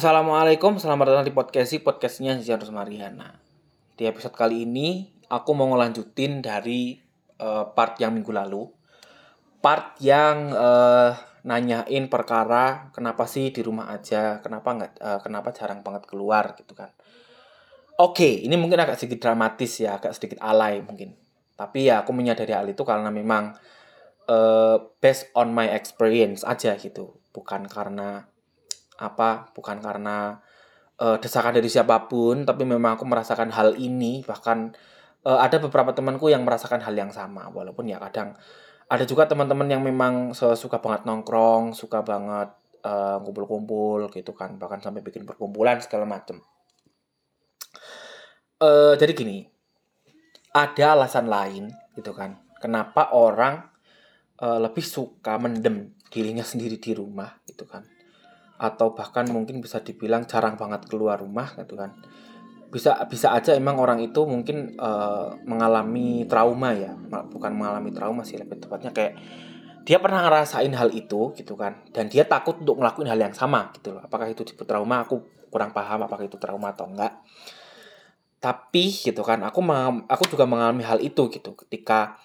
Assalamualaikum, selamat datang di podcast podcastnya Ziarus Mariana. Di episode kali ini, aku mau ngelanjutin dari uh, part yang minggu lalu. Part yang uh, nanyain perkara kenapa sih di rumah aja, kenapa nggak, uh, kenapa jarang banget keluar gitu kan. Oke, ini mungkin agak sedikit dramatis ya, agak sedikit alay mungkin. Tapi ya aku menyadari hal itu karena memang uh, based on my experience aja gitu, bukan karena apa bukan karena uh, desakan dari siapa pun tapi memang aku merasakan hal ini. Bahkan uh, ada beberapa temanku yang merasakan hal yang sama walaupun ya kadang ada juga teman-teman yang memang suka banget nongkrong suka banget uh, kumpul-kumpul gitu kan bahkan sampai bikin perkumpulan segala macem. Uh, jadi gini ada alasan lain gitu kan kenapa orang uh, lebih suka mendem dirinya sendiri di rumah gitu kan atau bahkan mungkin bisa dibilang jarang banget keluar rumah gitu kan. Bisa bisa aja emang orang itu mungkin uh, mengalami trauma ya. Bukan mengalami trauma sih lebih tepatnya kayak dia pernah ngerasain hal itu gitu kan. Dan dia takut untuk ngelakuin hal yang sama gitu loh. Apakah itu disebut trauma? Aku kurang paham apakah itu trauma atau enggak. Tapi gitu kan aku aku juga mengalami hal itu gitu. Ketika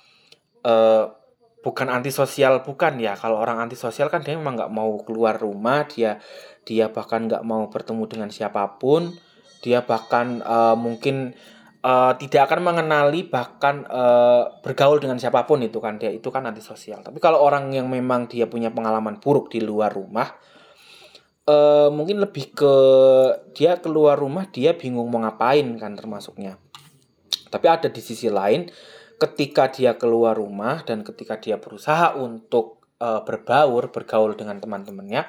uh, bukan antisosial bukan ya. Kalau orang antisosial kan dia memang nggak mau keluar rumah dia dia bahkan nggak mau bertemu dengan siapa pun. Dia bahkan uh, mungkin uh, tidak akan mengenali bahkan uh, bergaul dengan siapa pun itu kan. Dia itu kan antisosial. Tapi kalau orang yang memang dia punya pengalaman buruk di luar rumah uh, mungkin lebih ke dia keluar rumah dia bingung mau ngapain kan termasuknya. Tapi ada di sisi lain ketika dia keluar rumah dan ketika dia berusaha untuk uh, berbaur, bergaul dengan teman-temannya,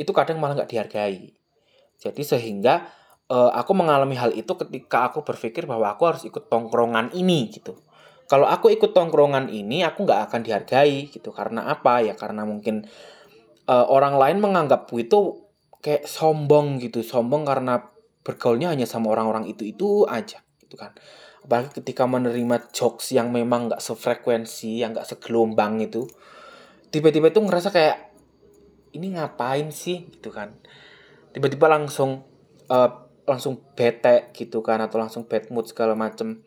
itu kadang malah nggak dihargai. Jadi sehingga uh, aku mengalami hal itu ketika aku berpikir bahwa aku harus ikut tongkrongan ini gitu. Kalau aku ikut tongkrongan ini, aku nggak akan dihargai gitu. Karena apa? Ya karena mungkin uh, orang lain menganggapku itu kayak sombong gitu, sombong karena bergaulnya hanya sama orang-orang itu itu aja gitu kan apalagi ketika menerima jokes yang memang nggak sefrekuensi yang nggak segelombang itu tiba-tiba itu ngerasa kayak ini ngapain sih? Gitu kan. Tiba-tiba langsung uh, langsung bete gitu kan atau langsung bad mood segala macem.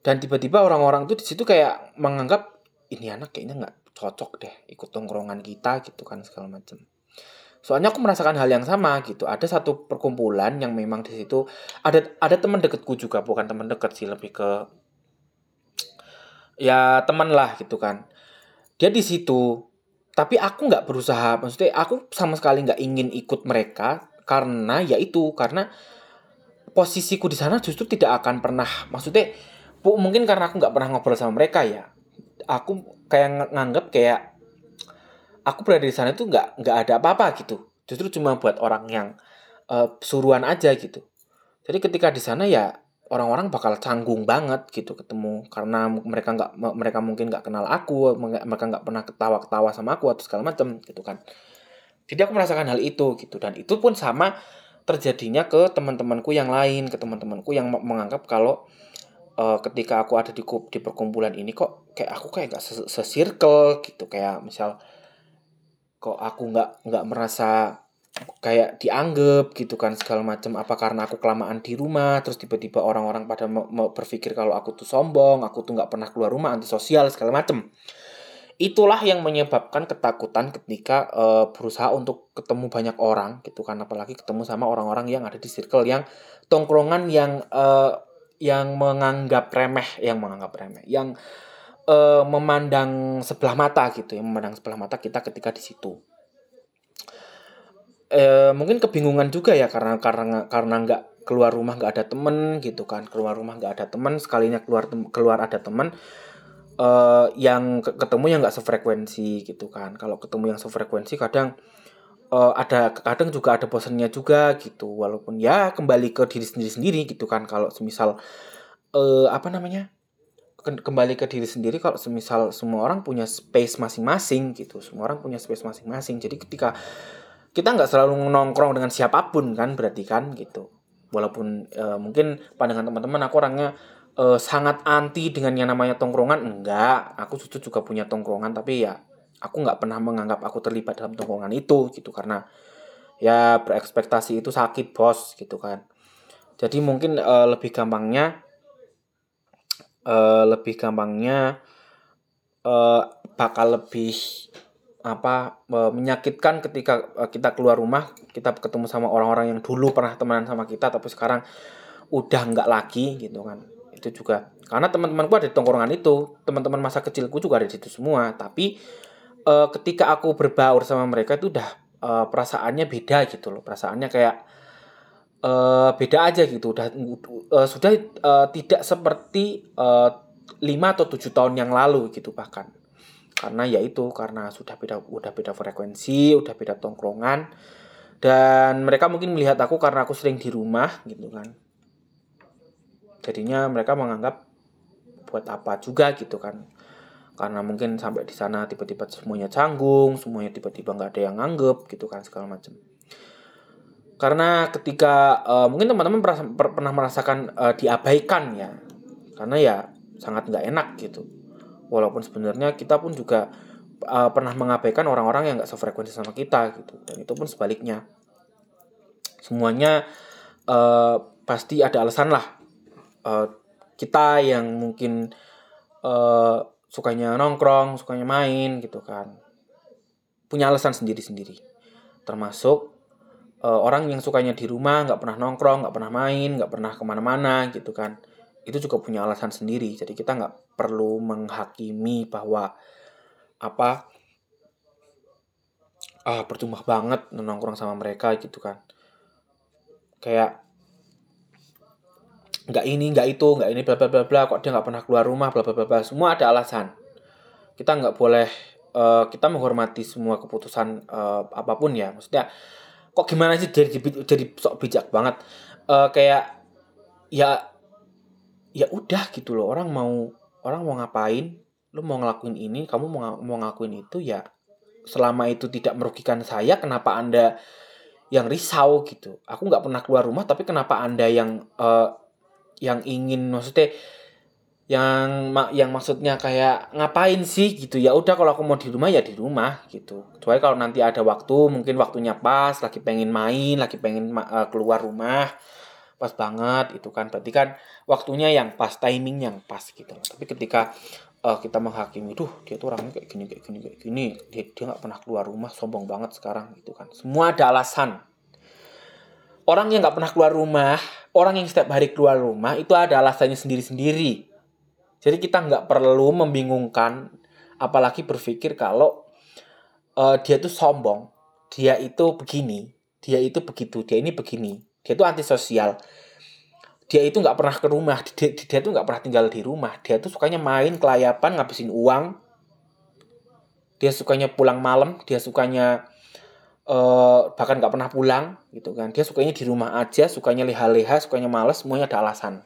Dan tiba-tiba orang-orang tuh di situ kayak menganggap ini anak kayaknya nggak cocok deh ikut tongkrongan kita gitu kan segala macem Soalnya aku merasakan hal yang sama gitu. Ada satu perkumpulan yang memang di situ ada ada teman deketku juga, bukan teman deket sih, lebih ke ya teman lah gitu kan. Dia di situ, tapi aku nggak berusaha. Maksudnya aku sama sekali nggak ingin ikut mereka karena ya itu karena posisiku di sana justru tidak akan pernah. Maksudnya mungkin karena aku nggak pernah ngobrol sama mereka ya. Aku kayak nganggap kayak aku berada di sana itu nggak nggak ada apa-apa gitu. Justru cuma buat orang yang uh, suruhan aja gitu. Jadi ketika di sana ya orang-orang bakal canggung banget gitu ketemu karena mereka nggak mereka mungkin nggak kenal aku mereka nggak pernah ketawa-ketawa sama aku atau segala macam gitu kan. Jadi aku merasakan hal itu gitu dan itu pun sama terjadinya ke teman-temanku yang lain ke teman-temanku yang menganggap kalau uh, ketika aku ada di di perkumpulan ini kok kayak aku kayak gak sesirkel gitu. Kayak misal kok aku nggak nggak merasa kayak dianggap gitu kan segala macam apa karena aku kelamaan di rumah terus tiba-tiba orang-orang pada mau, mau berpikir kalau aku tuh sombong aku tuh nggak pernah keluar rumah antisosial segala macam itulah yang menyebabkan ketakutan ketika uh, berusaha untuk ketemu banyak orang gitu kan. Apalagi ketemu sama orang-orang yang ada di circle yang tongkrongan yang uh, yang menganggap remeh yang menganggap remeh yang uh, memandang sebelah mata gitu ya memandang sebelah mata kita ketika di situ. Uh, mungkin kebingungan juga ya karena karena karena nggak keluar rumah nggak ada temen gitu kan keluar rumah nggak ada temen sekalinya keluar keluar ada temen uh, yang ketemu yang nggak sefrekuensi gitu kan. Kalau ketemu yang sefrekuensi kadang uh, ada kadang juga ada bosannya juga gitu. Walaupun ya kembali ke diri sendiri sendiri gitu kan kalau semisal uh, apa namanya kembali ke diri sendiri kalau semisal semua orang punya space masing-masing gitu. Semua orang punya space masing-masing. Jadi ketika kita nggak selalu nongkrong dengan siapa pun kan berarti kan gitu. Walaupun e, mungkin pandangan teman-teman aku orangnya e, sangat anti dengan yang namanya tongkrongan enggak. Aku justru juga punya tongkrongan tapi ya aku nggak pernah menganggap aku terlibat dalam tongkrongan itu gitu. Karena ya berekspektasi itu sakit bos gitu kan. Jadi mungkin uh, lebih gampangnya uh, lebih gampangnya uh, bakal lebih apa menyakitkan ketika kita keluar rumah kita ketemu sama orang-orang yang dulu pernah temenan sama kita tapi sekarang udah nggak lagi gitu kan. Itu juga. Karena teman-temanku ada di tongkrongan itu. Teman-teman masa kecilku juga ada di situ semua. Tapi uh, ketika aku berbaur sama mereka itu udah uh, perasaannya beda gitu loh. Perasaannya kayak uh, beda aja gitu. Udah uh, sudah uh, tidak seperti lima uh, atau tujuh tahun yang lalu gitu bahkan. Karena ya itu karena sudah beda udah beda frekuensi udah beda tongkrongan. Dan mereka mungkin melihat aku karena aku sering di rumah gitu kan. Jadinya mereka menganggap buat apa juga gitu kan. Karena mungkin sampai di sana tiba-tiba semuanya canggung semuanya tiba-tiba nggak ada yang nganggep gitu kan segala macam karena ketika uh, mungkin teman-teman pernah merasakan uh, diabaikan ya. Karena ya sangat nggak enak gitu. Walaupun sebenarnya kita pun juga uh, pernah mengabaikan orang-orang yang nggak sefrekuensi sama kita gitu. Dan itu pun sebaliknya. Semuanya uh, pasti ada alasan lah. Uh, kita yang mungkin uh, sukanya nongkrong, sukanya main gitu kan. Punya alasan sendiri-sendiri. Termasuk uh, orang yang sukanya di rumah, nggak pernah nongkrong, nggak pernah main, nggak pernah ke mana-mana gitu kan. Itu juga punya alasan sendiri. Jadi kita nggak perlu menghakimi bahwa apa ah percuma banget nongkrong sama mereka gitu kan. Kayak nggak ini nggak itu nggak ini bla bla bla bla kok dia nggak pernah keluar rumah bla bla bla bla semua ada alasan kita nggak boleh uh, kita menghormati semua keputusan uh, apa pun ya maksudnya kok gimana sih jadi jadi sok bijak banget. Uh, kayak ya ya udah gitu loh. Orang mau orang mau ngapain? Lu mau ngelakuin ini kamu mau mau ngakuin itu ya selama itu tidak merugikan saya kenapa anda yang risau gitu? Aku nggak pernah keluar rumah tapi kenapa anda yang uh, yang ingin maksudnya yang yang maksudnya kayak ngapain sih? gitu. Ya udah kalau aku mau di rumah ya di rumah gitu. Kecuali kalau nanti ada waktu mungkin waktunya pas lagi pengen main lagi pengen uh, keluar rumah pas banget itu kan. Berarti kan waktunya yang pas timing yang pas gitu tapi ketika uh, kita menghakimi tuh dia tuh orangnya kayak gini kayak gini kayak gini. Dia dia nggak pernah keluar rumah sombong banget sekarang gitu kan. Semua ada alasan. Orang yang nggak pernah keluar rumah orang yang setiap hari keluar rumah itu ada alasannya sendiri-sendiri. Jadi kita nggak perlu membingungkan, apalagi berpikir kalau uh, dia itu sombong, dia itu begini, dia itu begitu, dia ini begini, dia itu antisosial. Dia itu nggak pernah ke rumah, dia, dia itu nggak pernah tinggal di rumah, dia itu sukanya main, kelayapan, ngabisin uang. Dia sukanya pulang malam, dia sukanya uh, bahkan nggak pernah pulang gitu kan. Dia sukanya di rumah aja sukanya leha-leha sukanya males semuanya ada alasan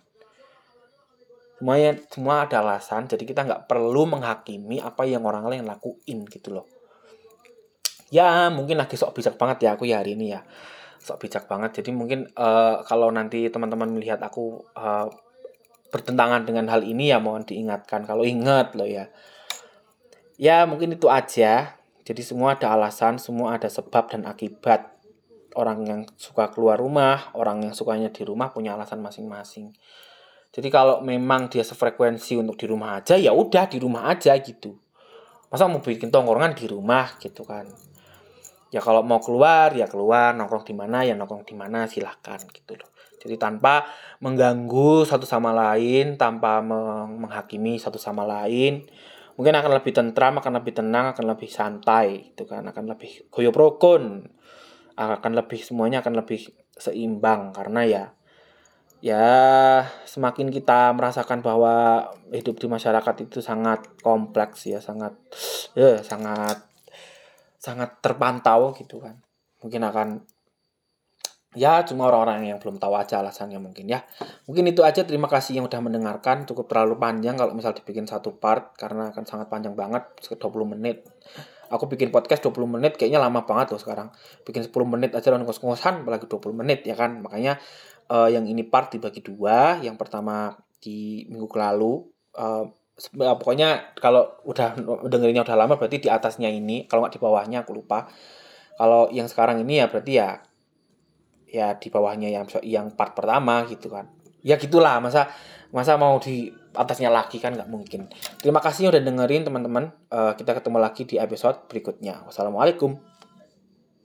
semuanya semua ada alasan jadi kita nggak perlu menghakimi apa yang orang lain lakuin gitu loh. Ya mungkin lagi sok bijak banget ya aku ya hari ini ya. Sok bijak banget. Jadi mungkin uh, kalau nanti teman-teman melihat aku uh, bertentangan dengan hal ini ya mohon diingatkan. Kalau ingat loh ya. Ya mungkin itu aja. Jadi semua ada alasan, semua ada sebab dan akibat. Orang yang suka keluar rumah, orang yang sukanya di rumah punya alasan masing-masing. Jadi kalau memang dia sefrekuensi untuk di rumah aja, ya udah di rumah aja gitu. Masa mau bikin tongkrongan di rumah gitu kan. Ya kalau mau keluar ya keluar, nongkrong di mana ya nongkrong di mana silahkan gitu loh. Jadi tanpa mengganggu satu sama lain, tanpa menghakimi satu sama lain, mungkin akan lebih tentram, akan lebih tenang, akan lebih santai, itu kan, akan lebih goyo prokon, akan lebih semuanya akan lebih seimbang karena ya ya semakin kita merasakan bahwa hidup di masyarakat itu sangat kompleks ya sangat ya sangat sangat terpantau gitu kan. Mungkin akan ya cuma orang-orang yang belum tahu aja alasannya mungkin ya. Mungkin itu aja terima kasih yang udah mendengarkan. Cukup terlalu panjang kalau misal dibikin satu part karena akan sangat panjang banget 20 menit. Aku bikin podcast 20 menit kayaknya lama banget loh sekarang. Bikin 10 menit aja dan kos-kosan apalagi 20 menit ya kan? Makanya uh, yang ini part dibagi dua. Yang pertama di minggu lalu uh, pokoknya kalau udah dengerinnya udah lama berarti di atasnya ini kalau nggak di bawahnya aku lupa. Kalau yang sekarang ini ya berarti ya ya di bawahnya yang yang part pertama gitu kan. Ya gitulah masa masa mau di atasnya lagi kan nggak mungkin. Terima kasih udah dengerin teman-teman. Uh, kita ketemu lagi di episode berikutnya. Wassalamualaikum